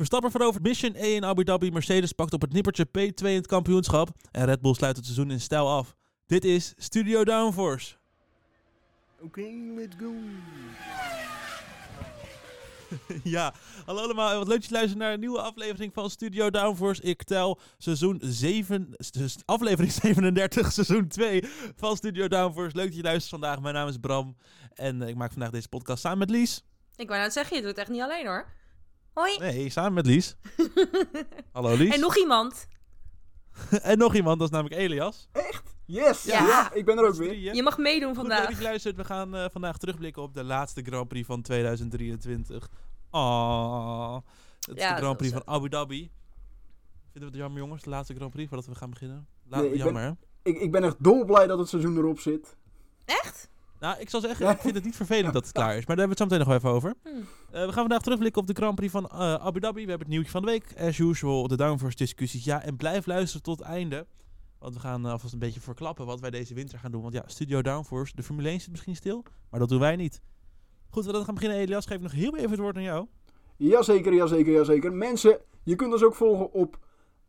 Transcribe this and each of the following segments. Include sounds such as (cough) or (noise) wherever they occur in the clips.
Verstappen verovert Mission 1 in Abu Dhabi. Mercedes pakt op het nippertje P2 in het kampioenschap. En Red Bull sluit het seizoen in stijl af. Dit is Studio Downforce. Oké, let's go. (laughs) ja, hallo allemaal. Wat leuk dat je luistert naar een nieuwe aflevering van Studio Downforce. Ik tel seizoen 7, dus aflevering (laughs) 37, seizoen 2 van Studio Downforce. Leuk dat je luistert vandaag. Mijn naam is Bram en ik maak vandaag deze podcast samen met Lies. Ik wou net zeggen, je doet het echt niet alleen hoor. Hoi. Nee, samen met Lies. (laughs) hallo Lies. En nog iemand. (laughs) en nog iemand, dat is namelijk Elias. Echt? Yes! Ja. Ja, ik ben er ook weer. Je mag meedoen Goed, vandaag. dat je luistert. We gaan eh, vandaag terugblikken op de laatste Grand Prix van 2023. Ah, het is Ja, de Grand Prix van Abu Dhabi. Vinden we het jammer jongens, de laatste Grand Prix, voordat we gaan beginnen? La Nee, ik ben- jammer hè? Ik, ik ben echt dolblij dat het seizoen erop zit. Echt? Nou, ik zal zeggen, ik vind het niet vervelend dat het klaar is. Maar daar hebben we het zo meteen nog wel even over. Hm. Eh, we gaan vandaag terugblikken op de Grand Prix van eh, Abu Dhabi. We hebben het nieuwtje van de week. As usual, de Downforce discussies. Ja, en blijf luisteren tot het einde. Want we gaan eh, alvast een beetje verklappen wat wij deze winter gaan doen. Want ja, Studio Downforce, de Formule 1 zit misschien stil. Maar dat doen wij niet. Goed, we gaan beginnen. Elias, geef nog heel even het woord aan jou. Jazeker, jazeker, jazeker. Mensen, je kunt ons ook volgen op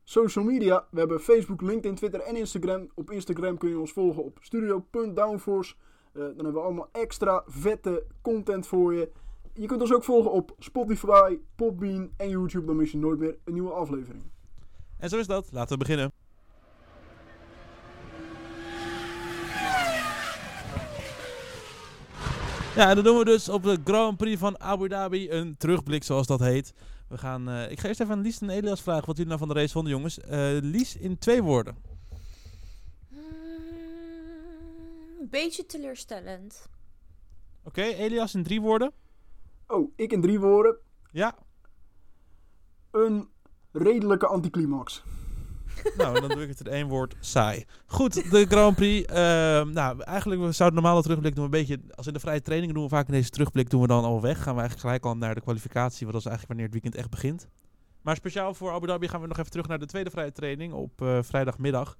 social media. We hebben Facebook, LinkedIn, Twitter en Instagram. Op Instagram kun je ons volgen op studio.downforce. Dan hebben we allemaal extra vette content voor je. Je kunt ons ook volgen op Spotify, Podbean en YouTube. Dan mis je nooit meer een nieuwe aflevering. En zo is dat. Laten we beginnen. Ja, en dan doen we dus op de Grand Prix van Abu Dhabi een terugblik, zoals dat heet. We gaan, eh, ik ga eerst even aan Lies en Elias vragen wat jullie nou van de race vonden, jongens. Eh, Lies, in twee woorden. Een beetje teleurstellend. Oké, Elias in drie woorden. Oh, ik in drie woorden. Ja, Een redelijke anticlimax. nou, dan doe ik het in één woord. Saai. Goed, de Grand Prix. ehm, nou, eigenlijk we zouden normaal terugblik doen. Een beetje, als in de vrije trainingen doen we vaak in deze terugblik doen we dan al weg. Gaan we eigenlijk gelijk al naar de kwalificatie. Want dat is eigenlijk wanneer het weekend echt begint. Maar speciaal voor Abu Dhabi gaan we nog even terug naar de tweede vrije training op eh, vrijdagmiddag.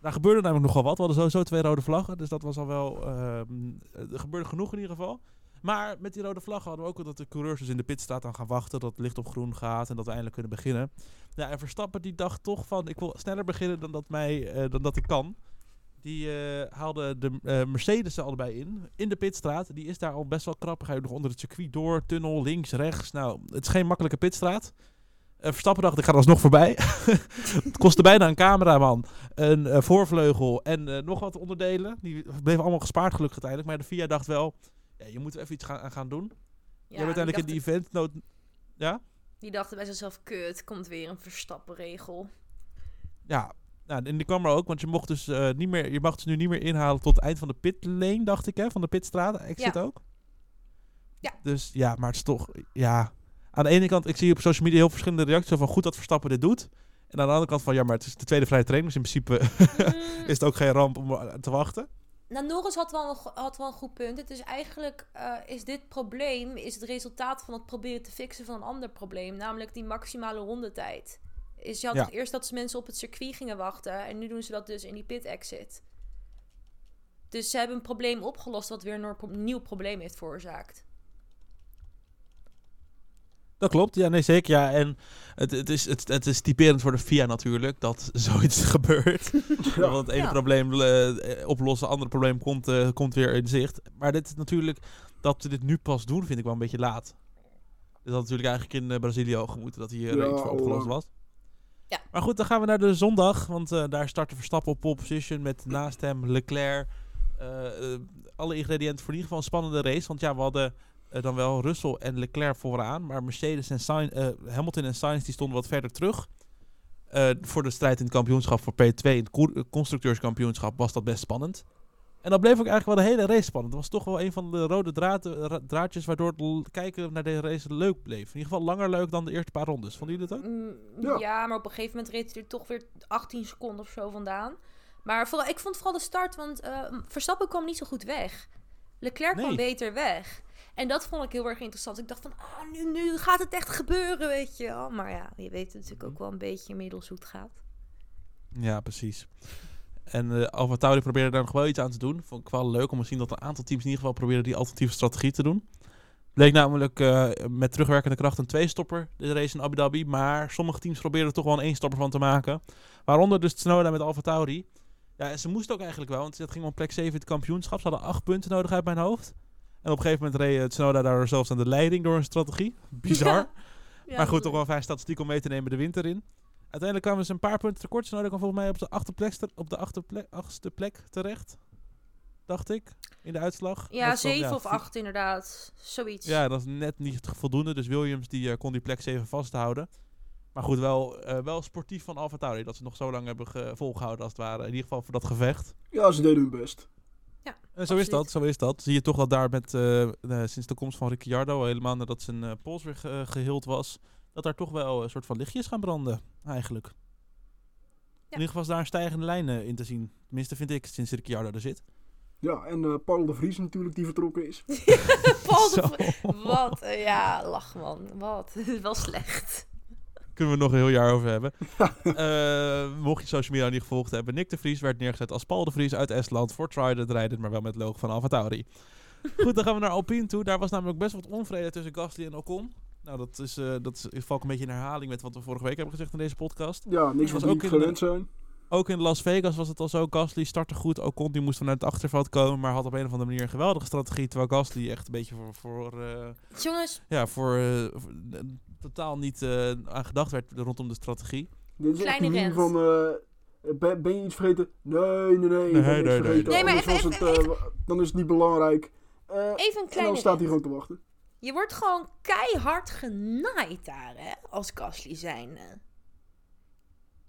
Daar gebeurde namelijk nogal wat. We hadden sowieso twee rode vlaggen. Dus dat was al wel... ehm, er gebeurde genoeg in ieder geval. Maar met die rode vlaggen hadden we ook al dat de coureurs dus in de pitstraat aan gaan wachten. Dat het licht op groen gaat en dat we eindelijk kunnen beginnen. Ja, en Verstappen die dacht toch van... Ik wil sneller beginnen dan dat, mij, eh, dan dat ik kan. Die eh, haalde de eh, Mercedes er allebei in. In de pitstraat. Die is daar al best wel krap. Ga je nog onder het circuit door. Tunnel, links, rechts. Nou, het is geen makkelijke pitstraat. Verstappen dacht, ik ga er alsnog voorbij. (laughs) het kostte bijna een cameraman, een voorvleugel en nog wat onderdelen. Die bleven allemaal gespaard gelukkig uiteindelijk. Maar de FIA dacht wel, ja, je moet er even iets gaan, aan gaan doen. Ja, je hebt uiteindelijk in die, event... nood- ja? die dachten bij zichzelf, kut, komt weer een Verstappen-regel. Ja, nou, en die kwam er ook, want je mocht dus eh, niet meer, je mag dus nu niet meer inhalen tot het eind van de pitlane, dacht ik, hè, van de pitstraat. Exit Ja. ook. Ja. Dus ja, maar het is toch, ja. Aan de ene kant, ik zie op social media heel verschillende reacties van goed dat Verstappen dit doet. En aan de andere kant van, ja, maar het is de tweede vrije training, dus in principe (laughs) Mm, is het ook geen ramp om eh, te wachten. Nou, Norris had wel, had wel een goed punt. Het is eigenlijk, eh, is dit probleem is het resultaat van het proberen te fixen van een ander probleem. Namelijk die maximale rondetijd. Is je had Ja. eerst dat ze mensen op het circuit gingen wachten. En nu doen ze dat dus in die pit exit. Dus ze hebben een probleem opgelost wat weer een nieuw probleem heeft veroorzaakt. Dat klopt, ja, nee, zeker. Ja, en het, het, is, het, het is typerend voor de FIA natuurlijk dat (laughs) zoiets gebeurt. (laughs) Want het ene Ja. probleem eh, oplossen, het andere probleem komt, eh, komt weer in zicht. Maar dit is natuurlijk, dat ze dit nu pas doen, vind ik wel een beetje laat. Dit had natuurlijk eigenlijk in eh, Brazilië al gemoeten dat hier Ja, iets voor opgelost was. Ja. Maar goed, dan gaan we naar de zondag. Want eh, daar startte Verstappen op pole position met naast hem Leclerc. eh, eh, alle ingrediënten voor in ieder geval een spannende race. Want ja, we hadden eh, dan wel Russell en Leclerc vooraan. Maar Mercedes en Sainz, eh, Hamilton en Sainz die stonden wat verder terug. Eh, voor de strijd in het kampioenschap voor P2, in het co- constructeurskampioenschap, was dat best spannend. En dat bleef ook eigenlijk wel de hele race spannend. Dat was toch wel een van de rode draad- ra- draadjes waardoor het kijken naar deze race leuk bleef. In ieder geval langer leuk dan de eerste paar rondes. Vonden jullie dat ook? Mm, Ja. ja. maar op een gegeven moment reed hij er toch weer 18 seconden of zo vandaan. Maar vooral, ik vond vooral de start, want eh, Verstappen kwam niet zo goed weg. Leclerc Nee. kwam beter weg. En dat vond ik heel erg interessant. Ik dacht van, ah, nu, nu gaat het echt gebeuren, weet je wel. Maar ja, je weet natuurlijk ook wel een beetje inmiddels hoe het gaat. Ja, precies. En uh, Alfa Tauri probeerde daar nog wel iets aan te doen. Vond ik wel leuk om te zien dat een aantal teams in ieder geval proberen die alternatieve strategie te doen. Bleek namelijk eh, met terugwerkende kracht een twee-stopper, de race in Abu Dhabi. Maar sommige teams probeerden er toch wel een één-stopper van te maken. Waaronder dus Tsunoda met Alfa Tauri. Ja, en ze moesten ook eigenlijk wel, want het ging om plek 7 in het kampioenschap. Ze hadden acht punten nodig uit mijn hoofd. En op een gegeven moment reed eh, Tsunoda daar zelfs aan de leiding door een strategie. (laughs) Bizar. Ja, maar goed, toch wel vijf statistiek om mee te nemen de winter in. Uiteindelijk kwamen ze een paar punten tekort. Tsunoda kwam volgens mij op de, achterplek, op de achterplek, achtste plek terecht. Dacht ik, in de uitslag. Ja, Dat is dan, zeven of vier- acht inderdaad. Zoiets. Ja, dat is net niet voldoende. Dus Williams die, eh, kon die plek 7 vasthouden. Maar goed, wel, eh, wel sportief van Alfa Tauri. Dat ze nog zo lang hebben ge- volgehouden als het ware. In ieder geval voor dat gevecht. Ja, ze deden hun best. En zo is dat, zo is dat. Zie je toch dat daar met, eh, eh, sinds de komst van Ricciardo, helemaal nadat zijn eh, pols weer ge- geheeld was, dat daar toch wel een soort van lichtjes gaan branden, eigenlijk. In ieder geval is daar een stijgende lijn eh, in te zien. Tenminste vind ik, sinds Ricciardo er zit. Ja, en eh, Paul de Vries natuurlijk die vertrokken is. (laughs) (laughs) Paul de. Vries- Wat? eh, ja, lach man. Wat? (laughs) Wel slecht. Kunnen we nog een heel jaar over hebben. (laughs) Eh, mocht je social media niet gevolgd hebben, Nick de Vries werd neergezet als Paul de Vries uit Estland voor Trident rijden, maar wel met logo van Alfa Tauri. (laughs) Goed, dan gaan we naar Alpine toe. Daar was namelijk best wat onvrede tussen Gasly en Ocon. Nou, dat is, eh dat is, valt een beetje in herhaling met wat we vorige week hebben gezegd in deze podcast. Ja, niks was wat ook niet in de- gewend zijn. Ook in Las Vegas was het al zo. Gasly startte goed. Ocon die moest vanuit het achterveld komen, maar had op een of andere manier een geweldige strategie. Terwijl Gasly echt een beetje voor, voor, eh, Jongens, ja, voor, voor- totaal niet eh, aan gedacht werd rondom de strategie. Dit is echt Kleine rent. van... eh, ben, ben je iets vergeten? Nee, nee, nee. Nee, nee, nee, vergeten. nee. Nee, maar even- het, even- eh, dan is het niet belangrijk. Eh, even een en dan kleine staat hij gewoon te wachten. Je wordt gewoon keihard genaaid daar, hè, als Gasly zijn.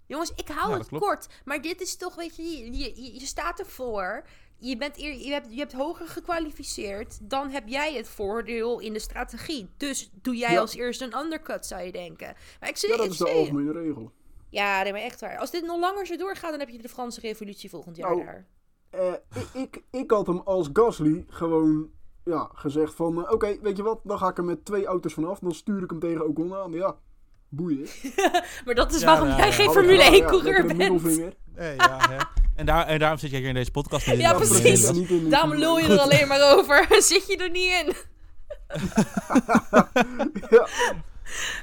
Jongens, ik hou Ja, het klopt. kort, maar dit is toch, weet je, je, je, je staat ervoor. Je, bent eer, je, hebt, je hebt hoger gekwalificeerd. Dan heb jij het voordeel in de strategie. Dus doe jij Ja. als eerste een undercut, zou je denken. Maar ik zie, Ja, dat ik is de algemene regel. Ja, nee, maar echt waar. Als dit nog langer zo doorgaat, dan heb je de Franse revolutie volgend jaar Nou, daar. Eh, ik, ik, ik had hem als Gasly gewoon ja, gezegd van... eh, Oké, weet je wat? Dan ga ik er met twee auto's vanaf. Dan stuur ik hem tegen Ocon aan. Ja, boeien. (laughs) Maar dat is Ja, waarom jij ja. geen Formule gedaan, 1 coureur lekker een bent. middelvinger. Nee, ja, hè. En, daar, en daarom zit jij hier in deze podcast. met Ja, precies. Daarom lul je 1. er alleen maar over. (laughs) Zit je er niet in? (laughs) ja,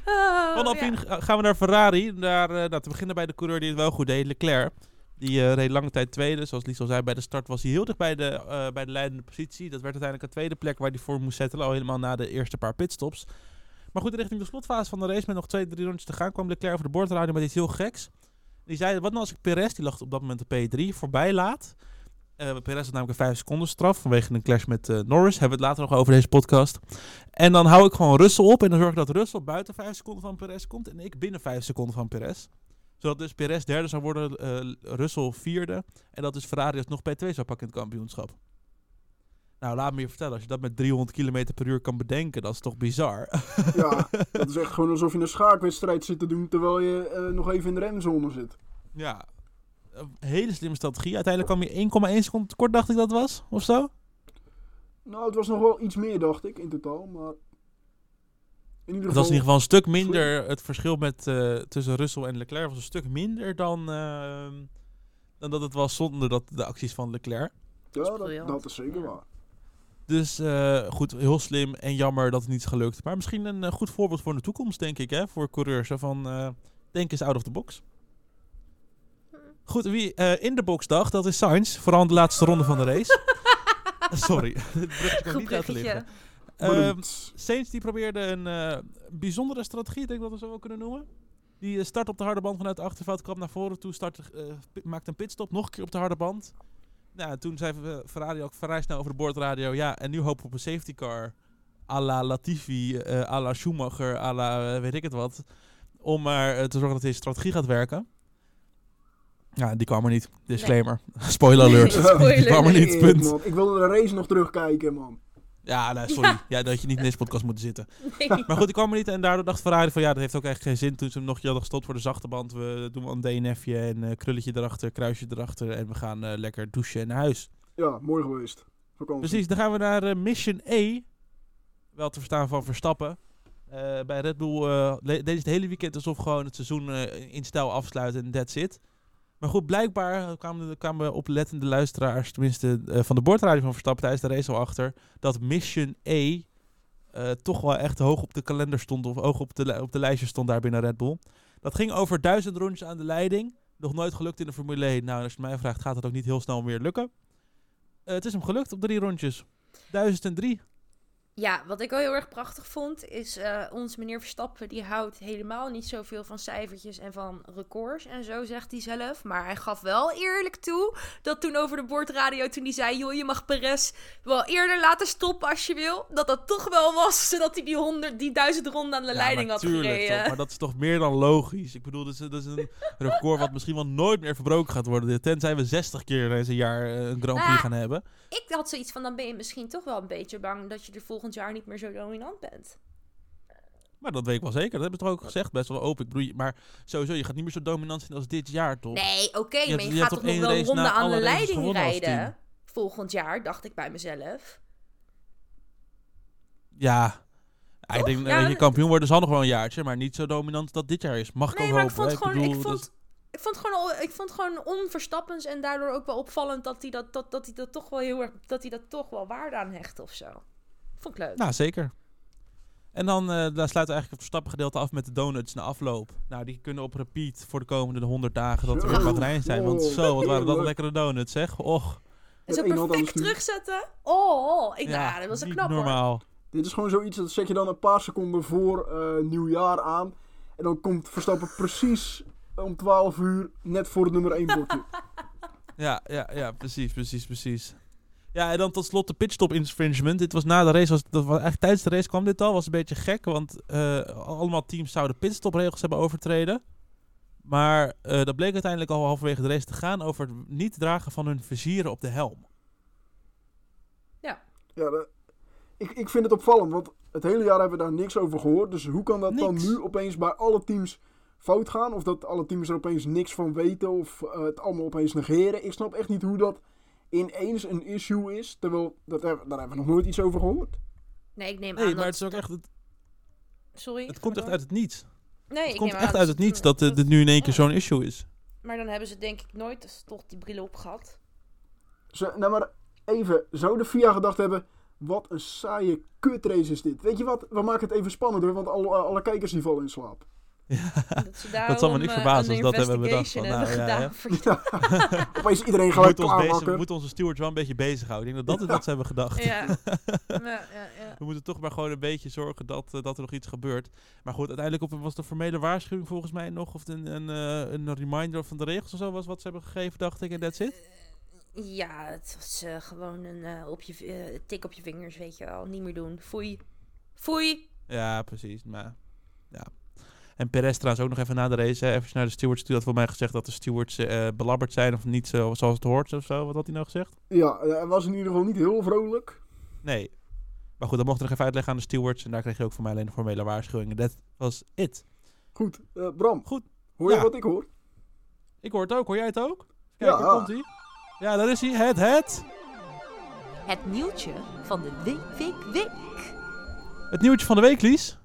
Ah, Van Alpine ga- gaan we naar Ferrari. Daar, eh, nou, te beginnen bij de coureur die het wel goed deed, Leclerc. Die eh, reed lange tijd tweede. Zoals Lies al zei, bij de start was hij heel dicht bij de, eh, bij de leidende positie. Dat werd uiteindelijk een tweede plek waar hij voor moest settelen. Al helemaal na de eerste paar pitstops. Maar goed, richting de slotfase van de race met nog twee, drie rondjes te gaan... kwam Leclerc over de boordradio met iets heel geks. Die zei, wat nou als ik Perez, die lag op dat moment op P3, voorbij laat... Eh Perez had namelijk een 5 seconden straf vanwege een clash met eh, Norris. Hebben we het later nog over deze podcast. En dan hou ik gewoon Russell op. En dan zorg ik dat Russell buiten 5 seconden van Perez komt. En ik binnen 5 seconden van Perez. Zodat dus Perez derde zou worden, eh Russell vierde. En dat dus Ferrari alsnog P2 zou pakken in het kampioenschap. Nou, laat me je vertellen. Als je dat met 300 km per uur kan bedenken, dat is toch bizar. ja, (laughs) dat is echt gewoon alsof je een schaakwedstrijd zit te doen... terwijl je eh, nog even in de remzone zit. ja, een hele slimme strategie. Uiteindelijk kwam je 1,1 seconden tekort, dacht ik dat was. Of zo? Nou, het was nog wel iets meer, dacht ik, in totaal. Maar in ieder Het was in ieder geval een stuk minder. Slim. Het verschil met, eh, tussen Russell en Leclerc was een stuk minder dan, ehm, dan dat het was zonder dat, de acties van Leclerc. Ja, dat, dat is zeker waar. Dus eh, goed, heel slim en jammer dat het niet is gelukt. Maar misschien een eh, goed voorbeeld voor de toekomst, denk ik, hè, voor coureurs. Van, eh, denk eens out of the box. Goed, wie eh, in de box dacht, dat is Sainz. Vooral in de laatste ronde van de race. (laughs) Sorry, (laughs) dit bruggetje kan Goed niet laten liggen. Ehm, Sainz die probeerde een eh, bijzondere strategie, denk ik dat we zo wel kunnen noemen. Die start op de harde band vanuit de achterveld, kwam naar voren toe, start, eh, maakte een pitstop, nog een keer op de harde band. Nou, toen zei Ferrari ook vrij snel over de boordradio, ja, en nu hopen we op een safety car, à la Latifi, eh à la Schumacher, à la eh, weet ik het wat, om maar eh, te zorgen dat deze strategie gaat werken. Ja, die kwam er niet. Disclaimer. (laughs) Spoiler alert. Nee, spoiler die kwam er niet, punt. man. Ik wilde de race nog terugkijken, man. Ja, nou, sorry. Ja. dat je niet in deze podcast moeten zitten. Nee. Maar goed, die kwam er niet. En daardoor dacht Ferrari van ja, dat heeft ook echt geen zin. Toen ze hem nog hadden gestopt voor de zachte band. We doen wel een DNFje en eh, krulletje erachter, kruisje erachter. En we gaan eh, lekker douchen en naar huis. Ja, mooi geweest. Vakantie. Precies, dan gaan we naar eh, Mission E. Wel te verstaan van Verstappen. Eh, bij Red Bull eh, ze het hele weekend alsof gewoon het seizoen eh, in stijl afsluiten en that's it. Maar goed, blijkbaar kwamen, kwamen oplettende luisteraars, tenminste eh, van de boordradio van Verstappen tijdens de race al achter, dat Mission E, toch wel echt hoog op de kalender stond. Of hoog op de, op de lijstje stond daar binnen Red Bull. Dat ging over duizend rondjes aan de leiding. Nog nooit gelukt in de Formule 1. Nou, als je mij vraagt, gaat het ook niet heel snel meer lukken. Eh, het is hem gelukt op drie rondjes. 1003. Ja, wat ik wel heel erg prachtig vond, is eh ons meneer Verstappen, die houdt helemaal niet zoveel van cijfertjes en van records en zo, zegt hij zelf. Maar hij gaf wel eerlijk toe dat toen over de boordradio, toen hij zei, joh, je mag Perez wel eerder laten stoppen als je wil, dat dat toch wel was, zodat hij die, 100, die duizend ronden aan de Ja, leiding had natuurlijk, gereden. toch, maar dat is toch meer dan logisch. Ik bedoel, dat is, dat is een record wat misschien wel nooit meer verbroken gaat worden. Tenzij we 60 keer in een jaar eh, een Grand Prix Nou, gaan hebben. Ik had zoiets van, dan ben je misschien toch wel een beetje bang dat je er volgend jaar niet meer zo dominant bent. Maar dat weet ik wel zeker. Dat hebben ze toch ook gezegd, best wel open. Ik bedoel, maar sowieso, je gaat niet meer zo dominant zijn als dit jaar, toch? Nee, oké, maar je, je gaat toch nog wel een ronde aan de leiding rijden. Volgend jaar, dacht ik bij mezelf. Ja. Ik denk Ja, dat je dan- kampioen worden zal nog wel een jaartje, maar niet zo dominant dat dit jaar is. Mag ik ook maar ik hopen. vond het gewoon, ik bedoel, vond, ik vond gewoon, al- ik vond gewoon onverstappens en daardoor ook wel opvallend dat hij dat, dat, dat hij dat toch wel heel erg, dat hij dat toch wel waarde aan hecht of zo. Vond ik leuk. Nou, zeker. En dan eh, daar sluiten we eigenlijk het Verstappen gedeelte af met de donuts na afloop. Nou, die kunnen op repeat voor de komende 100 dagen dat we in Bahrein zijn. Want Oh, zo, wat waren dat lekkere donuts, zeg. Och, en zo perfect terugzetten. Oh, ik, ja, nou, dat was een knap hoor. normaal. Dit is gewoon zoiets, dat zet je dan een paar seconden voor eh, nieuwjaar aan. En dan komt Verstappen precies om 12 uur, net voor het nummer 1 bordje. (laughs) Ja, ja, ja, precies, precies, precies. Ja, en dan tot slot de pitstop infringement. Dit was na de race, was, dat was eigenlijk tijdens de race kwam dit al. Was een beetje gek, want eh, allemaal teams zouden pitstopregels hebben overtreden. Maar eh, dat bleek uiteindelijk al halverwege de race te gaan over het niet dragen van hun vizieren op de helm. Ja, de- ik, ik vind het opvallend, want het hele jaar hebben we daar niks over gehoord. Dus hoe kan dat dan nu opeens bij alle teams fout gaan? Of dat alle teams er opeens niks van weten of eh, het allemaal opeens negeren? Ik snap echt niet hoe dat ineens een issue is. Terwijl, dat, hebben- daar hebben we nog nooit iets over gehoord. Nee, ik neem Nee, aan maar dat... het is ook echt, het, Sorry. het komt echt uit het niets. Nee, Het ik komt neem echt aan uit het niets dat ze- dit nu in één keer ja. zo'n issue is. Maar dan hebben ze denk ik nooit toch die bril op gehad. Ze, nou maar even, zou de FIA gedacht hebben... Wat een saaie kutrace is dit. Weet je wat, we maken het even spannender, want alle, alle kijkers die vallen in slaap. Dat, ze zal me niks eh, verbazen als dat hebben bedacht van, nou, hebben ja, gedaan (laughs) voor (laughs) Opeens iedereen We gelijk ons bezig, we moeten onze stewards wel een beetje bezighouden. Ik denk dat dat is wat ze hebben gedacht. Ja. (laughs) ja, ja, ja. We moeten toch maar gewoon een beetje zorgen dat, eh, dat er nog iets gebeurt. Maar goed, uiteindelijk op, was de formele waarschuwing volgens mij nog. Of een, een, eh, een reminder van de regels of zo was wat ze hebben gegeven, dacht ik. En that's it. Ja, het was eh, gewoon een op je, tik op je vingers, weet je wel. Niet meer doen. Foei. Foei. Ja, precies. Maar ja. En Perez trouwens ook nog even na de race. Hè, even naar de stewards. Die had voor mij gezegd dat de stewards eh, belabberd zijn. Of niet zo, zoals het hoort of zo. Wat had hij nou gezegd? Ja, hij was in ieder geval niet heel vrolijk. Nee. Maar goed, dat mocht ik nog even uitleggen aan de stewards. En daar kreeg je ook voor mij alleen de formele waarschuwing. En dat was it. Goed, eh, Bram. Goed. Hoor je Ja. wat ik hoor? Ik hoor het ook. Hoor jij het ook? Kijk, Ja. daar komt hij. Ja, daar is hij. Het, het. Het nieuwtje van de week, week, week. Het nieuwtje van de week, Lies.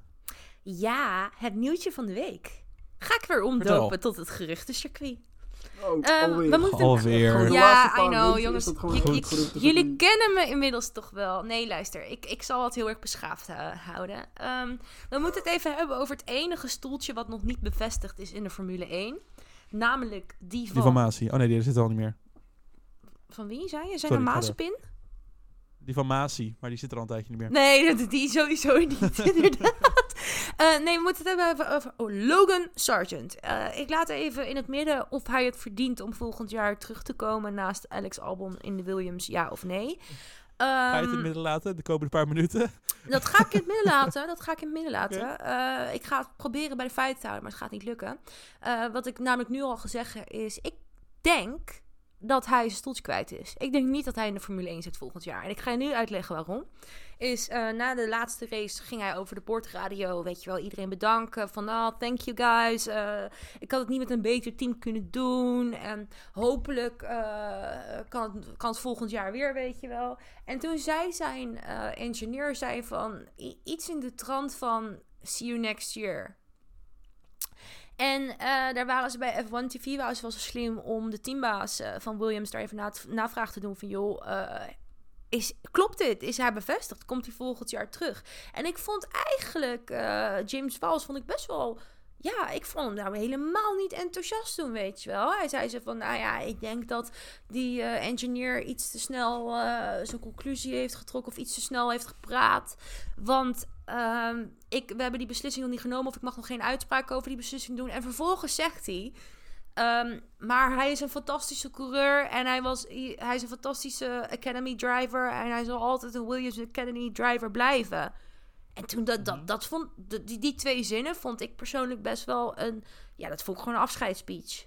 Ja, het nieuwtje van de week. Ga ik weer omdopen tot het geruchtencircuit. Oh, Ehm, alweer. we moeten- Alweer. Ja, I know, jongens. jullie kennen me inmiddels toch wel. Nee, luister. Ik, ik zal het heel erg beschaafd eh, houden. Ehm, we moeten het even hebben over het enige stoeltje wat nog niet bevestigd is in de Formule 1. Namelijk die van... Diffamatie. Oh nee, die zit er al niet meer. Van wie zei je? Zijn Sorry, er ga Mazepin? Diffamatie. Maar die zit er al een tijdje niet meer. Nee, die sowieso (laughs) niet, (laughs) inderdaad. Eh, nee, we moeten het hebben over, over oh, Logan Sargent. Eh, ik laat even in het midden of hij het verdient om volgend jaar terug te komen naast Alex Albon in de Williams, ja of nee. Ga je het in Ehm, het midden laten de komende paar minuten? (laughs) dat ga ik in het midden laten. Dat ga ik in het midden laten. Eh, ik ga het proberen bij de feiten te houden, maar het gaat niet lukken. Wat ik namelijk nu al gezegd heb is, ik denk dat hij zijn stoeltje kwijt is. Ik denk niet dat hij in de Formule 1 zit volgend jaar. En ik ga je nu uitleggen waarom. Is eh, na de laatste race ging hij over de boordradio, weet je wel, iedereen bedanken. Van, oh, thank you guys. Eh, ik had het niet met een beter team kunnen doen. En hopelijk eh, kan, het, kan het volgend jaar weer, weet je wel. En toen zei zijn engineer zei van iets in de trant van see you next year. En eh, daar waren ze bij F1 TV, waren ze wel zo slim om de teambaas eh, van Williams daar even na navraag te doen van joh, eh, is, klopt dit? Is hij bevestigd? Komt hij volgend jaar terug? En ik vond eigenlijk James Vals vond ik best wel ja, ik vond hem nou helemaal niet enthousiast toen, weet je wel. Hij zei ze van, nou ja, ik denk dat die engineer iets te snel zijn conclusie heeft getrokken of iets te snel heeft gepraat. Want uh, ik, we hebben die beslissing nog niet genomen of ik mag nog geen uitspraak over die beslissing doen. En vervolgens zegt hij, um, maar hij is een fantastische coureur en hij, was, hij is een fantastische Academy driver en hij zal altijd een Williams Academy driver blijven. En toen dat, dat, mhm. dat vond, die, die twee zinnen vond ik persoonlijk best wel een, ja, dat vond ik gewoon een afscheidsspeech.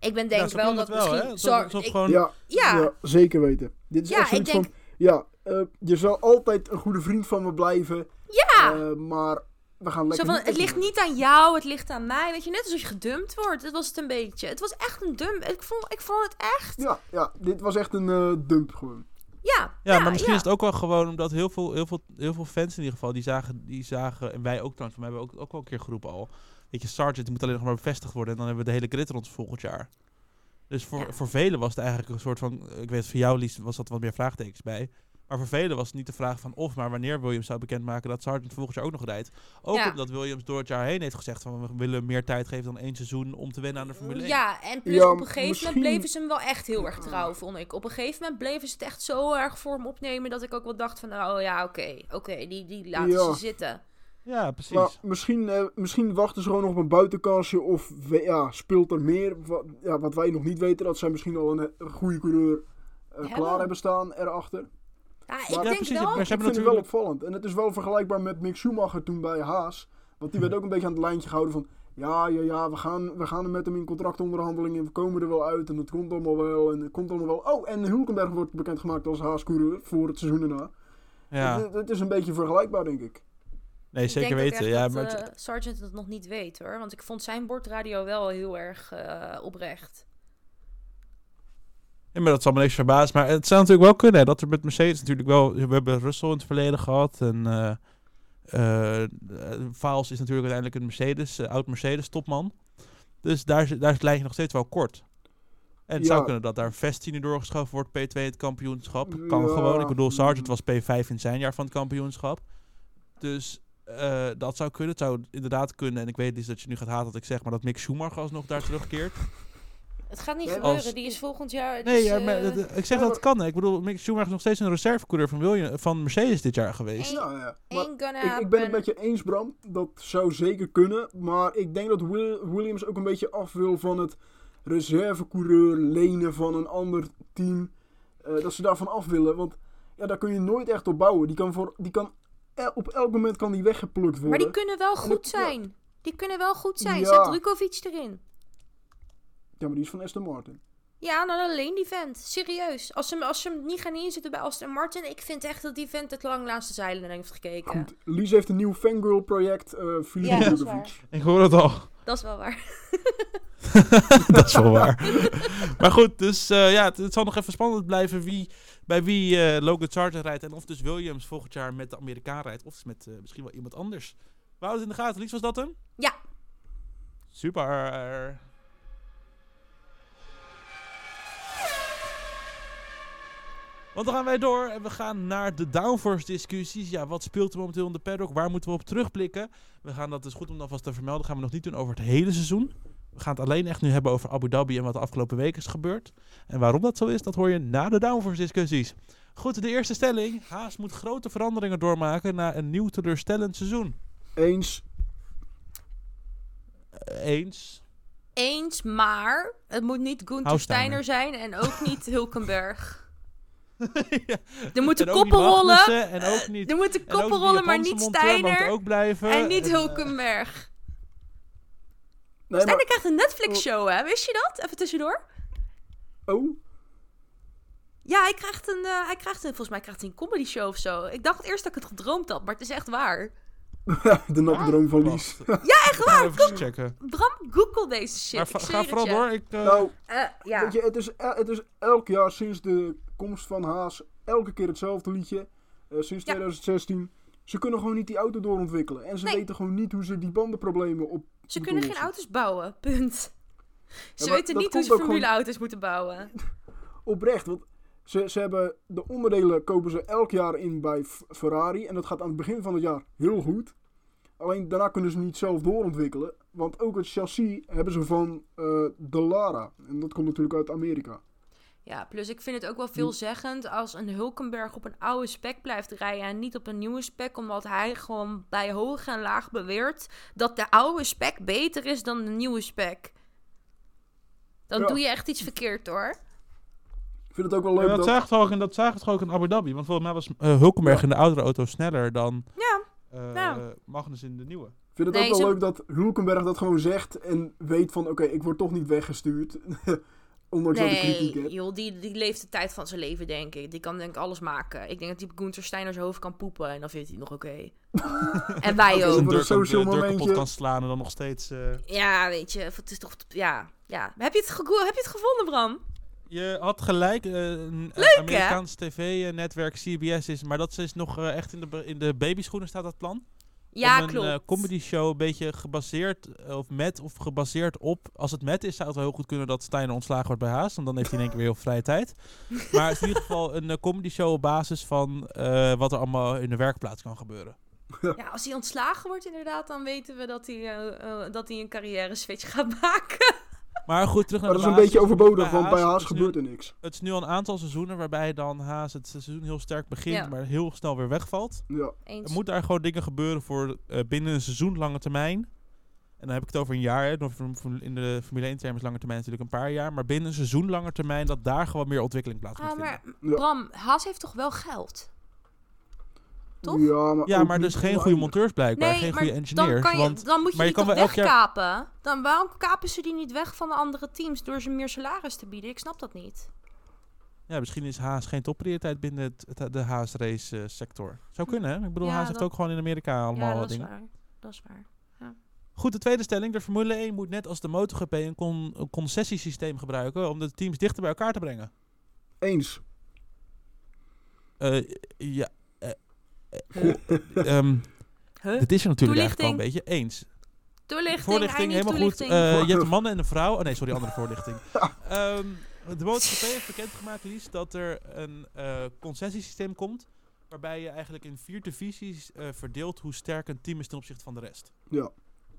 Ik ben denk wel dat wel, misschien... Zo, zo, gewoon... ja, ja. zeker weten. Dit is ja, echt zoiets denk... van... Ja, uh, je zal altijd een goede vriend van me blijven. Ja! Uh, maar we gaan lekker... Zo van, het ligt niet aan jou, het ligt aan mij. Weet je, net alsof je gedumpt wordt. Dat was het een beetje. Het was echt een dump. Ik vond, ik vond het echt... Ja, ja, dit was echt een uh, dump gewoon. Ja, ja, maar misschien is het ook wel gewoon omdat heel veel, heel, veel, heel veel fans in ieder geval, die zagen, die zagen en wij ook trouwens, maar hebben ook, ook wel een keer geroepen al. Weet je, Sargent moet alleen nog maar bevestigd worden en dan hebben we de hele grid rond volgend jaar. Dus voor, voor velen was het eigenlijk een soort van, ik weet voor jou Lies was dat wat meer vraagtekens bij. Maar voor velen was het niet de vraag van of, maar wanneer Williams zou bekendmaken dat Sargent volgend jaar ook nog rijdt. Ook omdat Williams door het jaar heen heeft gezegd van we willen meer tijd geven dan één seizoen om te winnen aan de Formule 1. Ja, en plus op een gegeven moment bleven ze hem wel echt heel erg trouw, vond ik. Op een gegeven moment bleven ze het echt zo erg voor hem opnemen dat ik ook wel dacht van oh ja, oké, oké, die, die laten ze zitten. Ja, precies. Maar misschien, uh, misschien wachten ze gewoon nog op een buitenkansje of ja, speelt er meer. Wat, ja, wat wij nog niet weten, dat zij misschien al een, een goede coureur uh, klaar hebben staan erachter. Ja, ik denk precies, wel. Maar ze ik vind het wel opvallend. En het is wel vergelijkbaar met Mick Schumacher toen bij Haas. Want die werd ook een beetje aan het lijntje gehouden van... Ja, ja, ja, we gaan, we gaan met hem in contractonderhandelingen. We komen er wel uit en het komt allemaal wel. En het komt allemaal wel. Oh, en Hulkenberg wordt bekendgemaakt als Haas-coureur voor het seizoen erna. Ja. Het, is een beetje vergelijkbaar, denk ik. Nee, zeker weten. ja, maar uh, Sargent het nog niet weet hoor. Want ik vond zijn bordradio wel heel erg uh, oprecht. Maar dat zal me niks verbazen. Maar het zou natuurlijk wel kunnen dat er met Mercedes natuurlijk wel... We hebben Russell in het verleden gehad. En uh, uh, is natuurlijk uiteindelijk een Mercedes, oud Mercedes topman. Dus daar, daar is het lijntje nog steeds wel kort. En het zou kunnen dat daar Vestine doorgeschoven wordt, P2 het kampioenschap. Kan gewoon. Ik bedoel, Sargent was P5 in zijn jaar van het kampioenschap. Dus uh, dat zou kunnen. Het zou inderdaad kunnen. En ik weet niet dat je nu gaat haten dat ik zeg, maar dat Mick Schumacher alsnog daar terugkeert. Het gaat niet gebeuren, die is volgend jaar... Nee, ja, maar, uh, ik zeg dat het kan. Ik bedoel, Mick Schumacher is nog steeds een reservecoureur van, William, van Mercedes dit jaar geweest. Ja, ja. Ik, ik, ben het met je eens, Bram. Dat zou zeker kunnen. Maar ik denk dat Williams ook een beetje af wil van het reservecoureur lenen van een ander team. Uh, dat ze daarvan af willen. Want ja, daar kun je nooit echt op bouwen. Die kan, voor, die kan op elk moment kan die weggeplukt worden. Maar die kunnen wel goed zijn. Die kunnen wel goed zijn. Zet Drukovic erin. Ja, maar die is van Aston Martin. Ja, dan alleen die vent. Serieus. Als ze, als ze hem niet gaan inzetten bij Aston Martin... Ik vind echt dat die vent het lang naast de zeilen heeft gekeken. Goed. Lies heeft een nieuw fangirl project. Uh, ja, dat is waar. Ik hoor het al. (laughs) Dat is wel waar. (laughs) dat is wel waar. (laughs) maar goed, dus uh, ja, het, zal nog even spannend blijven wie, bij wie uh, Logan Sargent rijdt. En of dus Williams volgend jaar met de Amerikaan rijdt. Of met uh, misschien wel iemand anders. We houden het in de gaten. Lies, was dat hem? Ja. Super. Want dan gaan wij door en we gaan naar de downforce discussies. Ja, wat speelt er momenteel in de paddock? Waar moeten we op terugblikken? We gaan dat is goed om dat vast te vermelden. gaan we nog niet doen over het hele seizoen. We gaan het alleen echt nu hebben over Abu Dhabi en wat de afgelopen weken is gebeurd. En waarom dat zo is, dat hoor je na de downforce discussies. Goed, de eerste stelling. Haas moet grote veranderingen doormaken na een nieuw teleurstellend seizoen. Eens. Uh, eens. Eens, maar het moet niet Gunther Steiner zijn en ook niet Hulkenberg. (laughs) ja. Er moeten koppen rollen. En ook niet, er moeten koppen rollen, maar niet Steiner. Ook blijven. En niet Hulkenberg. Nee, Steiner krijgt een Netflix-show, hè? Wist je dat? Even tussendoor. Oh. Ja, hij krijgt een, uh, hij krijgt een, volgens mij krijgt hij een comedy show of zo. Ik dacht eerst dat ik het gedroomd had, maar het is echt waar. (laughs) de natte droom van Lies. ja, echt waar. Even checken. Bram, google deze shit. Maar ga vooral door. Ik, uh... Nou, uh, ja. weet je, het is, het is elk jaar sinds de komst van Haas elke keer hetzelfde liedje. Uh, sinds 2016. Ze kunnen gewoon niet die auto doorontwikkelen. En ze weten gewoon niet hoe ze die bandenproblemen op. Ze kunnen geen auto's bouwen, punt. Ze weten niet hoe ze formuleauto's moeten bouwen. (laughs) Oprecht, want Ze, ze hebben de onderdelen kopen ze elk jaar in bij Ferrari. En dat gaat aan het begin van het jaar heel goed. Alleen daarna kunnen ze niet zelf doorontwikkelen. Want ook het chassis hebben ze van eh de Lara. En dat komt natuurlijk uit Amerika. Ja, plus ik vind het ook wel veelzeggend als een Hulkenberg op een oude spec blijft rijden en niet op een nieuwe spec, omdat hij gewoon bij hoog en laag beweert dat de oude spec beter is dan de nieuwe spec. Dan Ja. doe je echt iets verkeerd hoor. Ik vind het ook wel Ja, leuk dat, dat... zagen we toch ook in, dat zagen we toch ook in Abu Dhabi. Want volgens mij was eh, Hulkenberg Ja. in de oudere auto sneller dan Ja. Ja. Magnus in de nieuwe. Ik vind het Nee, ook wel leuk dat Hulkenberg dat gewoon zegt en weet van... Oké, ik word toch niet weggestuurd. (laughs) Ondanks kritiek Nee, joh, die, die leeft de tijd van zijn leven, denk ik. Die kan denk ik alles maken. Ik denk dat die Gunther Steiner zijn hoofd kan poepen en dan vindt hij het nog oké. (laughs) en wij ook. een social de kapot momentje. kan slaan en dan nog steeds... eh, Ja, weet je, het is toch... Ja, ja. Heb je het, heb je het gevonden, Bram? Je had gelijk, eh, een Leuk, hè? Amerikaans tv-netwerk CBS is, maar dat is nog eh, echt in de, in de babyschoenen staat dat plan. Ja, Om een eh, comedy show een beetje gebaseerd, eh, of met of gebaseerd op, als het met is zou het wel heel goed kunnen dat Steiner ontslagen wordt bij Haas, want dan heeft hij in één keer weer heel vrije tijd. Maar het is in ieder geval een eh, comedy show op basis van wat er allemaal in de werkplaats kan gebeuren. Ja, als hij ontslagen wordt inderdaad, dan weten we dat hij, dat hij een carrière switch gaat maken. Maar goed, terug naar Maar dat de is een beetje overbodig, want bij Haas nu- gebeurt er niks. Het is nu al een aantal seizoenen waarbij dan Haas het seizoen heel sterk begint, Ja. maar heel snel weer wegvalt. Ja. Eens. Er moeten daar gewoon dingen gebeuren voor eh, binnen een seizoen lange termijn. En dan heb ik het over een jaar. Hè. In de Formule 1 termen is lange termijn natuurlijk een paar jaar. Maar binnen een seizoen lange termijn dat daar gewoon meer ontwikkeling plaats moet Ah, maar vinden. Ja. Bram, Haas heeft toch wel geld? Toch? Ja, maar, Ja, dus geen goede monteurs blijkbaar. Nee, geen goede dan, engineers. kan je, want dan moet je maar je die kan toch wel elk jaar- wegkapen. Dan, waarom kapen ze die niet weg van de andere teams door ze meer salaris te bieden? Ik snap dat niet. ja, misschien is Haas geen topprioriteit binnen het, het- de Haas race eh, sector. Zou kunnen, hè? Ik bedoel, Ja, Haas heeft ook gewoon in Amerika allemaal ja, dat is dingen. waar. Dat is waar. Goed, de tweede stelling. De Formule 1 moet net als de MotoGP een, con een concessiesysteem gebruiken om de teams dichter bij elkaar te brengen. Eens. Eh, ja. Eh, eh, ehm, Huh? dit is er natuurlijk eigenlijk wel een beetje eens. Toelichting, Voorlichting, helemaal goed. Eh, je hebt een man en een vrouw. Oh nee, sorry, andere voorlichting. (laughs) Ehm, de MotoGP heeft bekendgemaakt, Lies, dat er een eh, concessiesysteem komt. Waarbij je eigenlijk in vier divisies eh, verdeelt hoe sterk een team is ten opzichte van de rest. Ja.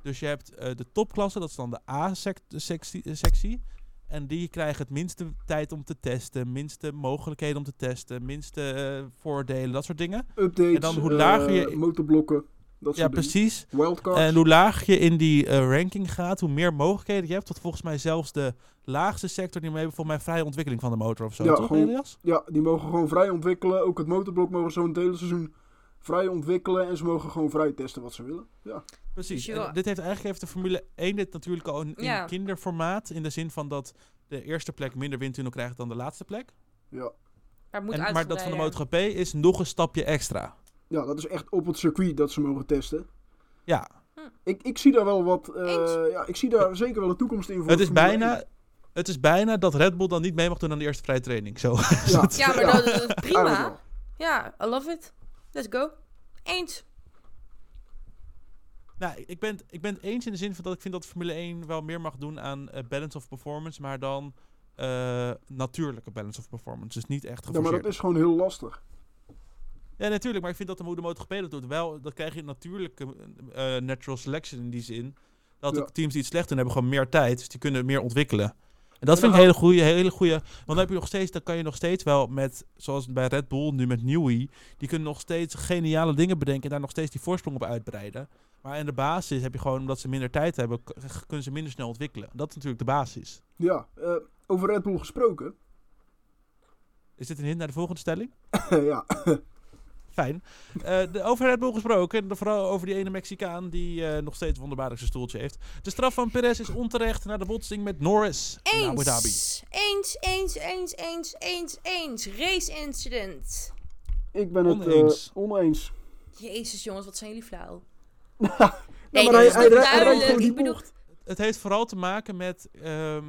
Dus je hebt eh, de topklasse, dat is dan de A-sectie. En die krijgen het minste tijd om te testen, minste mogelijkheden om te testen, minste eh, voordelen, dat soort dingen. Updates, En dan hoe eh, lager je- motorblokken, dat Ja, precies. Wildcards. En hoe lager je in die eh, ranking gaat, hoe meer mogelijkheden je hebt. Tot volgens mij zelfs de laagste sector, die hebben volgens mij vrije ontwikkeling van de motor of zo. Ja, toch, gewoon- Elias? Ja, die mogen gewoon vrij ontwikkelen. Ook het motorblok mogen zo een hele seizoen vrij ontwikkelen. En ze mogen gewoon vrij testen wat ze willen. Ja, Precies. Dus En dit heeft eigenlijk heeft de Formule 1 dit natuurlijk al in, in Ja. kinderformaat. In de zin van dat de eerste plek minder windtunnel krijgt dan de laatste plek. ja. Maar, moet En, maar dat van de. MotoGP is nog een stapje extra. ja, dat is echt op het circuit dat ze mogen testen. Ja, Ik, ik zie daar wel wat... eh, ja, ik zie daar zeker wel een toekomst in voor het is, bijna, het is bijna dat Red Bull dan niet mee mag doen aan de eerste vrije training. Zo. 1. Ja, Ja, maar Ja. dat, is prima. Ja, I love it. Let's go. Eens. Nou, ik ben, het- ik ben het eens in de zin van dat ik vind dat Formule 1 wel meer mag doen aan eh, balance of performance, maar dan eh, natuurlijke balance of performance. Dus niet echt Ja, maar geforceerd. dat is gewoon heel lastig. Ja, natuurlijk, maar ik vind dat de hoe de MotoGP dat doet wel, dat krijg je natuurlijke eh, natural selection in die zin. Dat Ja. de teams die het slecht doen, hebben gewoon meer tijd, dus die kunnen meer ontwikkelen. En dat vind ik een hele goede, hele goede. Want dan heb je nog steeds, dan kan je nog steeds wel met, zoals bij Red Bull nu met Newey, die kunnen nog steeds geniale dingen bedenken en daar nog steeds die voorsprong op uitbreiden. Maar in de basis heb je gewoon, omdat ze minder tijd hebben, kunnen ze minder snel ontwikkelen. Dat is natuurlijk de basis. Ja, eh, over Red Bull gesproken. Is dit een hint naar de volgende stelling? (laughs) ja, Fijn. Eh, de, over Red Bull gesproken, de- vooral over die ene Mexicaan die eh, nog steeds wonderbaarlijk zijn stoeltje heeft. De straf van Perez is onterecht na de botsing met Norris in Abu Dhabi. Eens. Eens, eens, eens, eens, eens, eens. Race incident. ik ben het eh, Oneens. oneens. Jezus jongens, wat zijn jullie flauw. (laughs) Nee, Nee, maar hij, hij, Ik bedoel-. Het heeft vooral te maken met, ehm,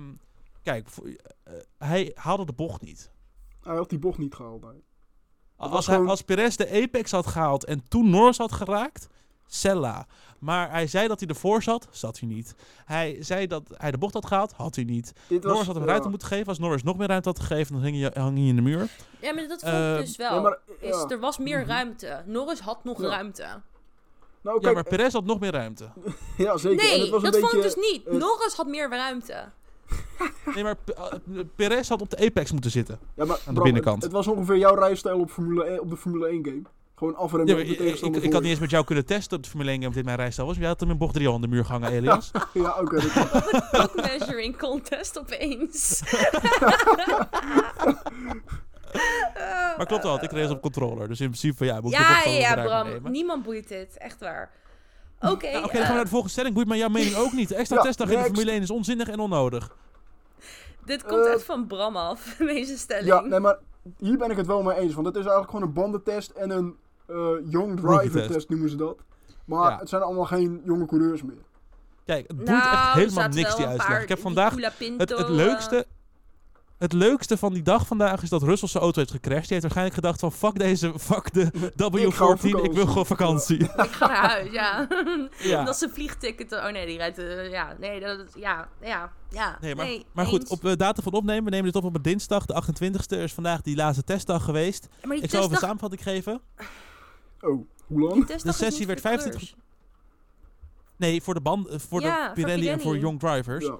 kijk, hij haalde de bocht niet. Hij had die bocht niet gehaald. nee. Dat Als, was hij, gewoon- als Perez de apex had gehaald en toen Norris had geraakt, Sella. Maar hij zei dat hij ervoor zat, zat hij niet. Hij zei dat hij de bocht had gehaald, had hij niet. Was, Norris had hem ja. ruimte moeten geven. Als Norris nog meer ruimte had gegeven, dan hing je, hang je in de muur. Ja, maar dat vond ik dus wel. Ja, maar, is, ja. er was meer Mhm. ruimte. Norris had nog Ja. ruimte. Nou, Ja, maar Perez had nog meer ruimte. (laughs) ja, zeker. en Nee, het was dat een vond ik dus niet. Norris had meer ruimte. Nee, maar eh, Perez had op de apex moeten zitten. Ja, maar de Bram, binnenkant. Het, het was ongeveer jouw rijstijl op, Formule 1, op de Formule 1 game. Gewoon afremmen Ja, op de ik, ik, tegenstander ik voor had niet eens met jou kunnen testen op de Formule 1 game of dit mijn rijstijl was. maar Jij had hem in bocht 3 al aan de muur gehangen, Elias. (laughs) Ja, oké. dat kan. (laughs) Ook measuring contest opeens. (laughs) Maar klopt wel, ik race op controller. Dus in principe van ja, moet ik de ja, bocht ja, Bram. nemen. Niemand boeit dit. Echt waar. Oké. Ja, Oké, eh, dan gaan we naar de volgende stelling. Boeit mij jouw mening ook niet. De extra Ja, testdag in de. Formule 1 is onzinnig en onnodig. Dit komt eh, echt van Bram af, (laughs) deze stelling. Ja, nee, maar hier ben ik het wel mee eens. Want het is eigenlijk gewoon een bandentest en een eh, young driver test noemen ze dat. Maar Ja. het zijn allemaal geen jonge coureurs meer. Kijk, het boeit Nou, echt helemaal niks die uitslag. Ik heb vandaag Het, het, eh, leukste, het leukste van die dag vandaag is dat Russell zijn auto heeft gecrashed. Die heeft waarschijnlijk gedacht van fuck deze, fuck de (laughs) W14, ik, wil gewoon vakantie. Ik ga naar huis, ja. (laughs) Ja. (laughs) Dat is een vliegticket. Oh nee, die rijdt... eh, ja, nee, dat is... Ja, ja, ja. Nee, maar, nee, maar goed, op de datum van opnemen, we nemen dit op op een dinsdag, de 28e. Er is vandaag die laatste testdag geweest. Maar die Ik zal even een testdag, samenvatting geven. Oh, hoe lang? testdag de sessie werd voor 25 coureurs. Nee, voor de, band, eh, voor Ja, de voor Pirelli en voor. Young Drivers. Ja.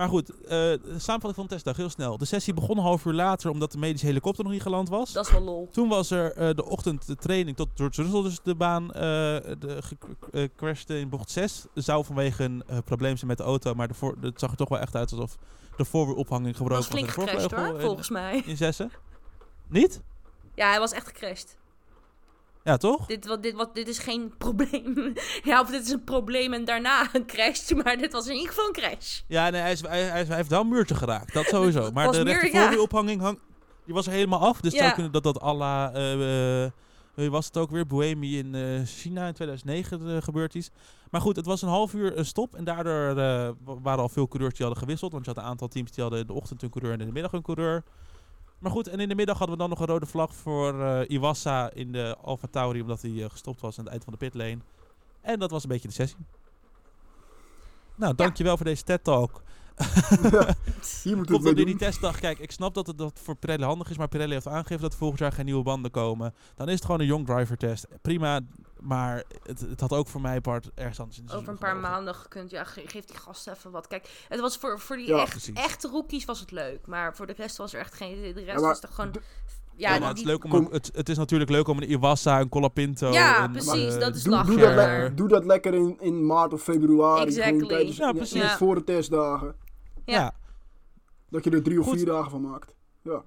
Maar goed, eh, de samenvatting van de testdag, heel snel. De sessie begon een half uur later, omdat de medische helikopter nog niet geland was. Dat is wel lol. Toen was er eh, de ochtend de training tot George Russell dus de baan de, ge- eh, crashte in bocht 6. Zou vanwege een probleem zijn met de auto, maar de voor, het zag er toch wel echt uit alsof de voorwielophanging gebroken was was. flink gecrashed hoor, volgens mij. in, in zessen. Niet? Ja, hij was echt gecrashed. Ja, toch? Dit, wat, dit, wat, dit is geen (laughs) probleem. ja, of dit is een probleem en daarna (laughs) een crash. Maar dit was in ieder geval een crash. Ja, nee, hij, is, hij, hij, is- hij heeft wel een muurtje geraakt. Dat sowieso. (laughs) Maar de meer, rechter ja. voorwielophanging hang, die was er helemaal af. Dus Ja. zou kunnen dat dat à la... eh, eh, was het ook weer? Buemi in eh, China in 2009 eh, gebeurd is. Maar goed, het was een half uur eh, stop. En daardoor wa- waren al veel coureurs die hadden gewisseld. Want je had een aantal teams die hadden in de ochtend een coureur en in de middag een coureur. Maar goed, en in de middag hadden we dan nog een rode vlag voor eh Iwassa in de Alfa Tauri. Omdat hij eh, gestopt was aan het eind van de pitlane. En dat was een beetje de sessie. Nou, dankjewel voor deze TED Talk. (laughs) Hier moeten we Komt het mee die testdag. Kijk, ik snap dat het dat voor Pirelli handig is, maar Pirelli heeft aangegeven dat volgend jaar geen nieuwe banden komen. Dan is het gewoon een young driver test. Prima, maar het, het had ook voor mij part ergens anders in de Over een paar gemogen. maanden gekund. Ja, ge- geef die gasten even wat. Kijk, het was voor, voor die Ja, echt, precies. echte rookies was het leuk. Maar voor de rest was er echt geen... De rest Ja, maar was toch gewoon... Ja, Ja, die- nou, het, is leuk om het, het is natuurlijk leuk om een Iwassa, een Colapinto. Ja, een, precies, eh, dat is lachen. doe, dat Lekker. le- doe dat lekker in, in maart of februari. Exactly. Tijdens, Ja, ja, precies. Ja. voor de testdagen. Ja. ja. Dat je er drie of Goed. vier dagen van maakt.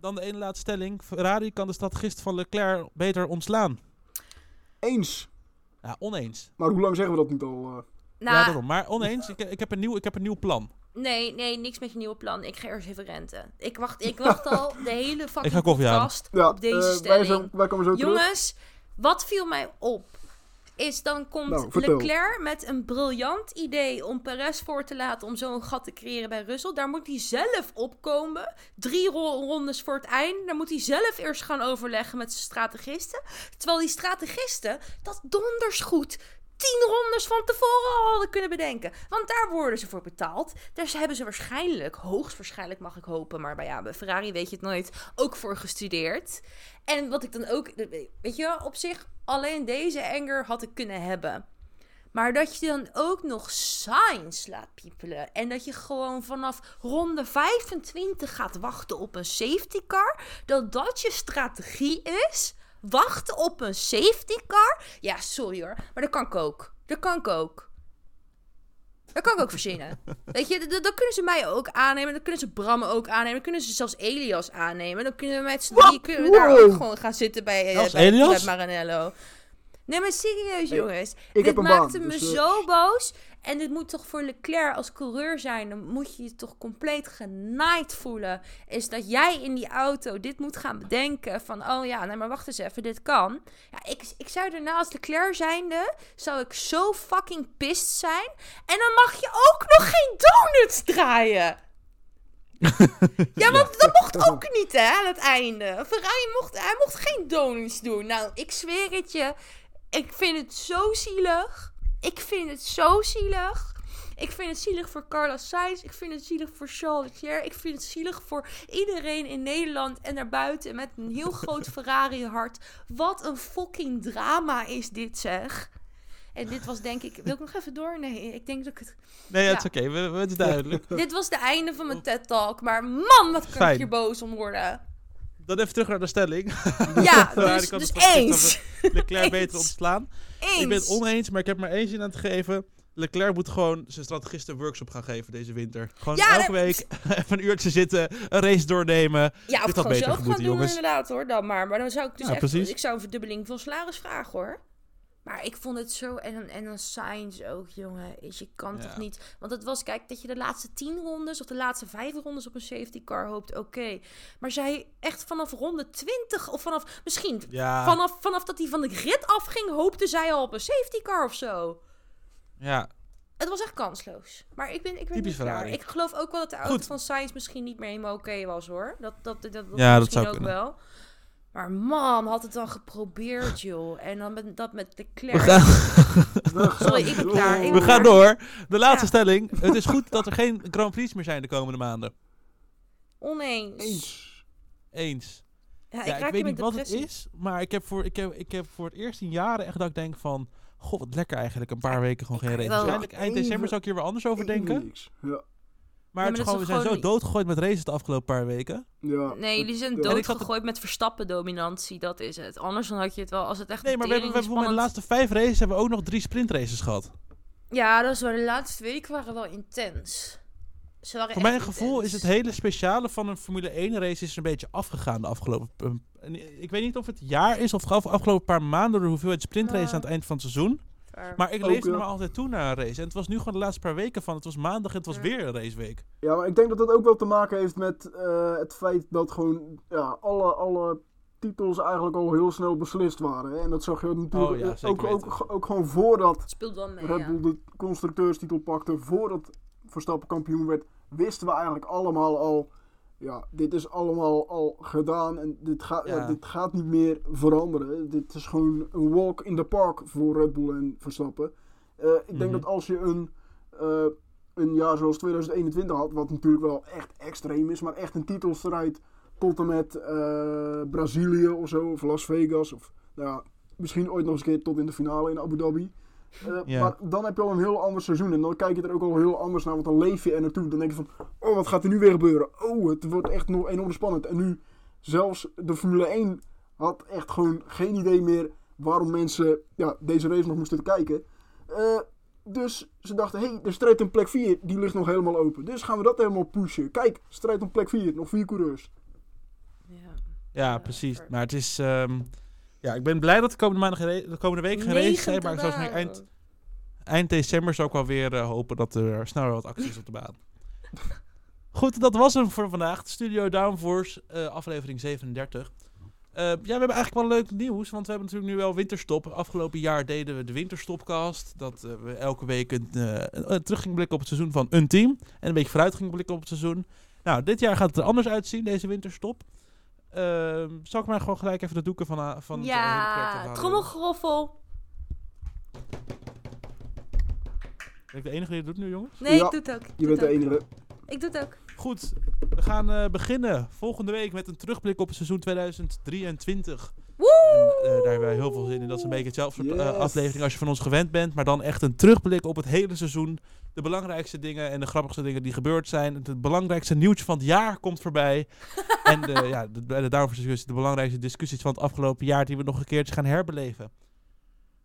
Dan de ene laatste stelling. Ferrari kan de strategist van Leclerc beter ontslaan. Eens. Ja, oneens. Maar hoe lang zeggen we dat niet al? eh? ja, Nou, daarom. Maar oneens, ik, ik, heb een nieuw, ik heb een nieuw plan. nee, nee, niks met je nieuwe plan. Ik ga eerst even renten. Ik wacht, ik (laughs) wacht al de hele fucking Ik ga koffie halen. podcast ja, op deze eh, wij, zo, wij komen zo terug. Jongens, wat viel mij op? Is dan komt Nou. Leclerc met een briljant idee om Perez voor te laten om zo een gat te creëren bij Russell. Daar moet hij zelf opkomen. Drie ro- rondes voor het einde. Daar moet hij zelf eerst gaan overleggen met zijn strategisten. Terwijl die strategisten dat donders goed tien rondes van tevoren al hadden kunnen bedenken. Want daar worden ze voor betaald. Daar hebben ze waarschijnlijk, hoogstwaarschijnlijk mag ik hopen, maar bij, ja, bij Ferrari weet je het nooit, ook voor gestudeerd. En wat ik dan ook, weet je op zich, alleen deze anger had ik kunnen hebben. Maar dat je dan ook nog Sainz laat piepelen. En dat je gewoon vanaf ronde 25 gaat wachten op een safety car. Dat dat je strategie is. Wachten op een safety car. Ja, sorry hoor. Maar dat kan ik ook. Dat kan ik ook. Dat kan ik ook verzinnen. Weet je, dat, dat kunnen ze mij ook aannemen. Dan kunnen ze Bram ook aannemen. Dan kunnen ze zelfs Elias aannemen. Dan kunnen we met z'n drieën kunnen we daar ook gewoon gaan zitten bij, eh, bij, Elias? bij Maranello. Nee, maar serieus, jongens. Ik dit heb een maakte baan. me dus, eh, zo boos. En dit moet toch voor Leclerc als coureur zijn. Dan moet je je toch compleet genaaid voelen. Is dat jij in die auto dit moet gaan bedenken. Van, oh ja, nee, maar wacht eens even, dit kan. Ja, ik, ik zou daarna als Leclerc zijnde, zou ik zo fucking pissed zijn. En dan mag je ook nog geen donuts draaien. (laughs) Ja, want dat mocht ook niet, hè, aan het einde. Ferrari mocht, hij mocht geen donuts doen. Nou, ik zweer het je. Ik vind het zo zielig. Ik vind het zo zielig. Ik vind het zielig voor Carlos Sainz. Ik vind het zielig voor Charles Leclerc. Ik vind het zielig voor iedereen in Nederland en daarbuiten met een heel groot Ferrari-hart. Wat een fucking drama is dit, zeg. En dit was denk ik... Wil ik nog even door? Nee, ik denk dat ik het... Nee, het is oké. we- we- Het is duidelijk. Dit was de einde van mijn TED-talk. Maar man, wat kan ik hier boos om worden. Dan even terug naar de stelling. (laughs) Ja, (laughs) dus, dus het eens. Leclerc (laughs) Eens. beter ontslaan. Eens. Ik ben het oneens, maar ik heb maar één zin aan te geven. Leclerc moet gewoon zijn strategisten een workshop gaan geven deze winter. Gewoon Ja, elke dat- week even een uurtje zitten, een race doornemen. Ja, of Dit gewoon beter zelf gaan doen jongens. inderdaad hoor, dan maar. Maar dan zou ik dus Ja, echt, precies. ik zou een verdubbeling van salaris vragen hoor. Maar ik vond het zo, en dan, en dan Sainz ook, jongen. Is je kan Ja. toch niet... Want het was, kijk, dat je de laatste tien rondes of de laatste vijf rondes op een safety car hoopt, oké. Maar zij echt vanaf ronde 20, of vanaf, misschien Ja, vanaf, vanaf dat hij van de grid afging, hoopte zij al op een safety car of zo. ja. Het was echt kansloos. Maar ik ben, ik ben Typisch niet klaar. Ik geloof ook wel dat de auto Goed. van Sainz misschien niet meer helemaal oké was, hoor. Dat, dat, dat, dat, Ja, dat misschien zou ook kunnen. wel. Maar man, had het dan geprobeerd, joh. En dan met, dat met de We Leclerc. (laughs) gaan, Sorry, ik ben klaar. Ik we gaan door. De laatste Ja. stelling. Het is goed dat er geen Grand Prix meer zijn de komende maanden. Oneens. Eens. Eens. Ja, ik Ja, ik, raak weet niet wat het is, maar ik heb, voor, ik, heb, ik heb voor het eerst in jaren echt dat ik denk van... Goh, wat lekker eigenlijk. Een paar weken gewoon geen wel Waarschijnlijk eind december zou ik hier weer anders over denken. Ja. Maar, het gewoon, we zijn gewoon zo doodgegooid met races de afgelopen paar weken. ja. Nee, jullie zijn doodgegooid met Verstappen-dominantie. Dat is het. Anders dan had je het wel... Als het echt Nee, maar we hebben, we hebben de laatste vijf races hebben we ook nog drie sprintraces gehad. Ja, dat is waar. De laatste weken waren wel intens. Ze waren Voor mijn gevoel is het hele speciale van een Formule 1 race is een beetje afgegaan de afgelopen... en ik weet niet of het jaar is of de afgelopen paar maanden door de hoeveelheid sprintraces Ja. aan het eind van het seizoen. Waar. Maar ik Ook, leefde ja. er maar altijd toe naar een race. En het was nu gewoon de laatste paar weken van. Het was maandag en het was Ja. weer een raceweek. Ja, maar ik denk dat dat ook wel te maken heeft met eh, het feit dat gewoon ja, alle, alle titels eigenlijk al heel snel beslist waren. Hè? En dat zag je natuurlijk Oh ja, eh, ook, ook, ook gewoon voordat mee, Red ja. Bull de constructeurstitel pakte, voordat Verstappen kampioen werd, wisten we eigenlijk allemaal al, ja, dit is allemaal al gedaan en dit, gaat ja. Ja. dit gaat niet meer veranderen. Dit is gewoon een walk in the park voor Red Bull en Verstappen. Eh, ik denk Mhm. dat als je een, eh, een jaar zoals 2021 had, wat natuurlijk wel echt extreem is, maar echt een titelstrijd tot en met eh, Brazilië of zo, of Las Vegas, of nou ja, misschien ooit nog eens een keer tot in de finale in Abu Dhabi. Eh, Ja. Maar dan heb je al een heel ander seizoen en dan kijk je er ook al heel anders naar, want dan leef je er naartoe. Dan denk je van, oh wat gaat er nu weer gebeuren? Oh, het wordt echt nog enorm spannend. En nu, zelfs de Formule 1 had echt gewoon geen idee meer waarom mensen ja, deze race nog moesten kijken. Eh, dus ze dachten, hé, hey, de strijd om plek 4, die ligt nog helemaal open. Dus gaan we dat helemaal pushen. Kijk, strijd om plek 4, nog vier coureurs. Ja. Ja, precies. Maar het is... ehm, ja, ik ben blij dat de komende, maandag de komende week geen Negen zijn. Maar ik zou dagen. zeggen, eind, eind december zou ik wel weer eh, hopen dat er sneller wat actie is op de baan. (laughs) Goed, dat was hem voor vandaag. Studio Downforce, eh, aflevering 37. Eh, ja, we hebben eigenlijk wel leuk nieuws, want we hebben natuurlijk nu wel winterstop. Afgelopen jaar deden we de winterstopcast. Dat we elke week een, een, een terug gingen blikken op het seizoen van een team. En een beetje vooruit gingen blikken op het seizoen. Nou, dit jaar gaat het er anders uitzien, deze winterstop. Ehm zal ik maar gewoon gelijk even de doeken van, van het, eh, hele project Ja, trommelgeroffel. Ben ik de enige die het doet nu, jongens? Nee, Ja, ik doe het ook. Ik Je doe bent de het ook. enige. Ik doe het ook. Goed, we gaan eh, beginnen volgende week met een terugblik op het seizoen 2023. Woe! En, eh, daar hebben wij heel veel zin in. Dat is een beetje hetzelfde soort eh, aflevering als je van ons gewend bent. Maar dan echt een terugblik op het hele seizoen. De belangrijkste dingen en de grappigste dingen die gebeurd zijn. Het belangrijkste nieuwtje van het jaar komt voorbij. (laughs) en de, ja, de, de, discussie, de belangrijkste discussies van het afgelopen jaar die we nog een keertje gaan herbeleven.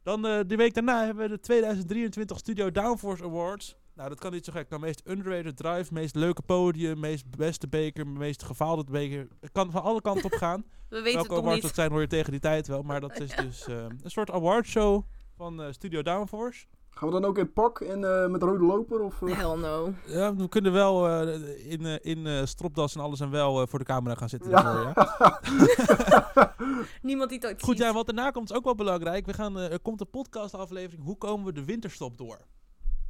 Dan eh de week daarna hebben we de 2023 Studio Downforce Awards. Nou, dat kan niet zo gek. Nou, meest underrated drive, meest leuke podium, meest beste beker, meest gefaalde beker. Het kan van alle kanten op (laughs) gaan. We weten Welke het nog awards dat zijn hoor je tegen die tijd wel. Maar (laughs) dat is dus eh, een soort awardshow van eh, Studio Downforce. Gaan we dan ook in pak en eh, met rode loper? Of? Hell no. Ja, we kunnen wel eh, in, eh, in eh, stropdas en alles en wel eh, voor de camera gaan zitten. Ja. daarvoor, ja. (laughs) Niemand die het ooit Goed, ziet. ja, wat daarna komt is ook wel belangrijk. We gaan, er komt een podcastaflevering. Hoe komen we de winterstop door?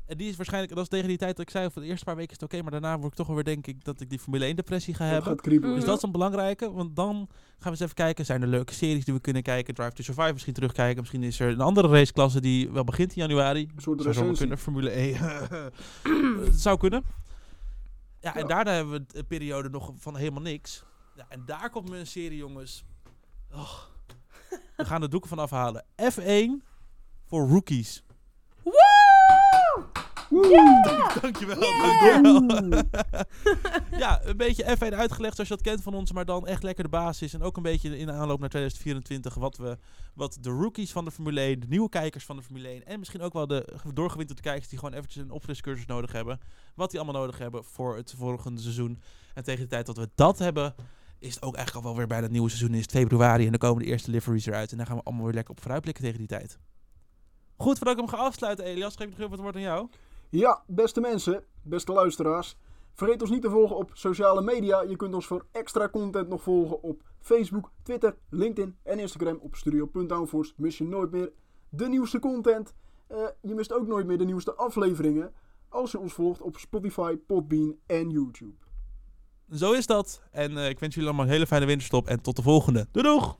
En die is waarschijnlijk, dat is tegen die tijd dat ik zei, voor de eerste paar weken is het oké, maar daarna word ik toch weer, denk ik, dat ik die Formule 1 depressie ga hebben. Dus dat is een belangrijke, want dan gaan we eens even kijken, zijn er leuke series die we kunnen kijken, Drive to Survive misschien terugkijken, misschien is er een andere raceklasse die wel begint in januari. Een soort Zou kunnen, Formule 1. Het (clears throat) zou kunnen. Ja, en Ja. daarna hebben we een periode nog van helemaal niks. Ja, en daar komt een serie, jongens. Oh. We gaan de doeken van afhalen. F1 voor rookies. Woe! Dankjewel. Yeah! dankjewel. (laughs) ja, een beetje F1 uitgelegd zoals je dat kent van ons, maar dan echt lekker de basis. En ook een beetje in de aanloop naar 2024 wat, we, wat de rookies van de Formule 1, de nieuwe kijkers van de Formule 1 en misschien ook wel de doorgewinterde kijkers die gewoon eventjes een opfriscursus nodig hebben. Wat die allemaal nodig hebben voor het volgende seizoen. En tegen de tijd dat we dat hebben, is het ook eigenlijk al wel weer bijna het nieuwe seizoen. Is het februari en dan komen de eerste liveries eruit. En daar gaan we allemaal weer lekker op vooruitblikken tegen die tijd. Goed, voordat ik hem ga afsluiten, Elias, geef ik nog even het woord aan jou. Ja, beste mensen, beste luisteraars. Vergeet ons niet te volgen op sociale media. Je kunt ons voor extra content nog volgen op Facebook, Twitter, LinkedIn en Instagram op studio.downforce. Mis je nooit meer de nieuwste content. Eh, je mist ook nooit meer de nieuwste afleveringen als je ons volgt op Spotify, Podbean en YouTube. Zo is dat. En eh, ik wens jullie allemaal een hele fijne winterstop en tot de volgende. Doei doeg!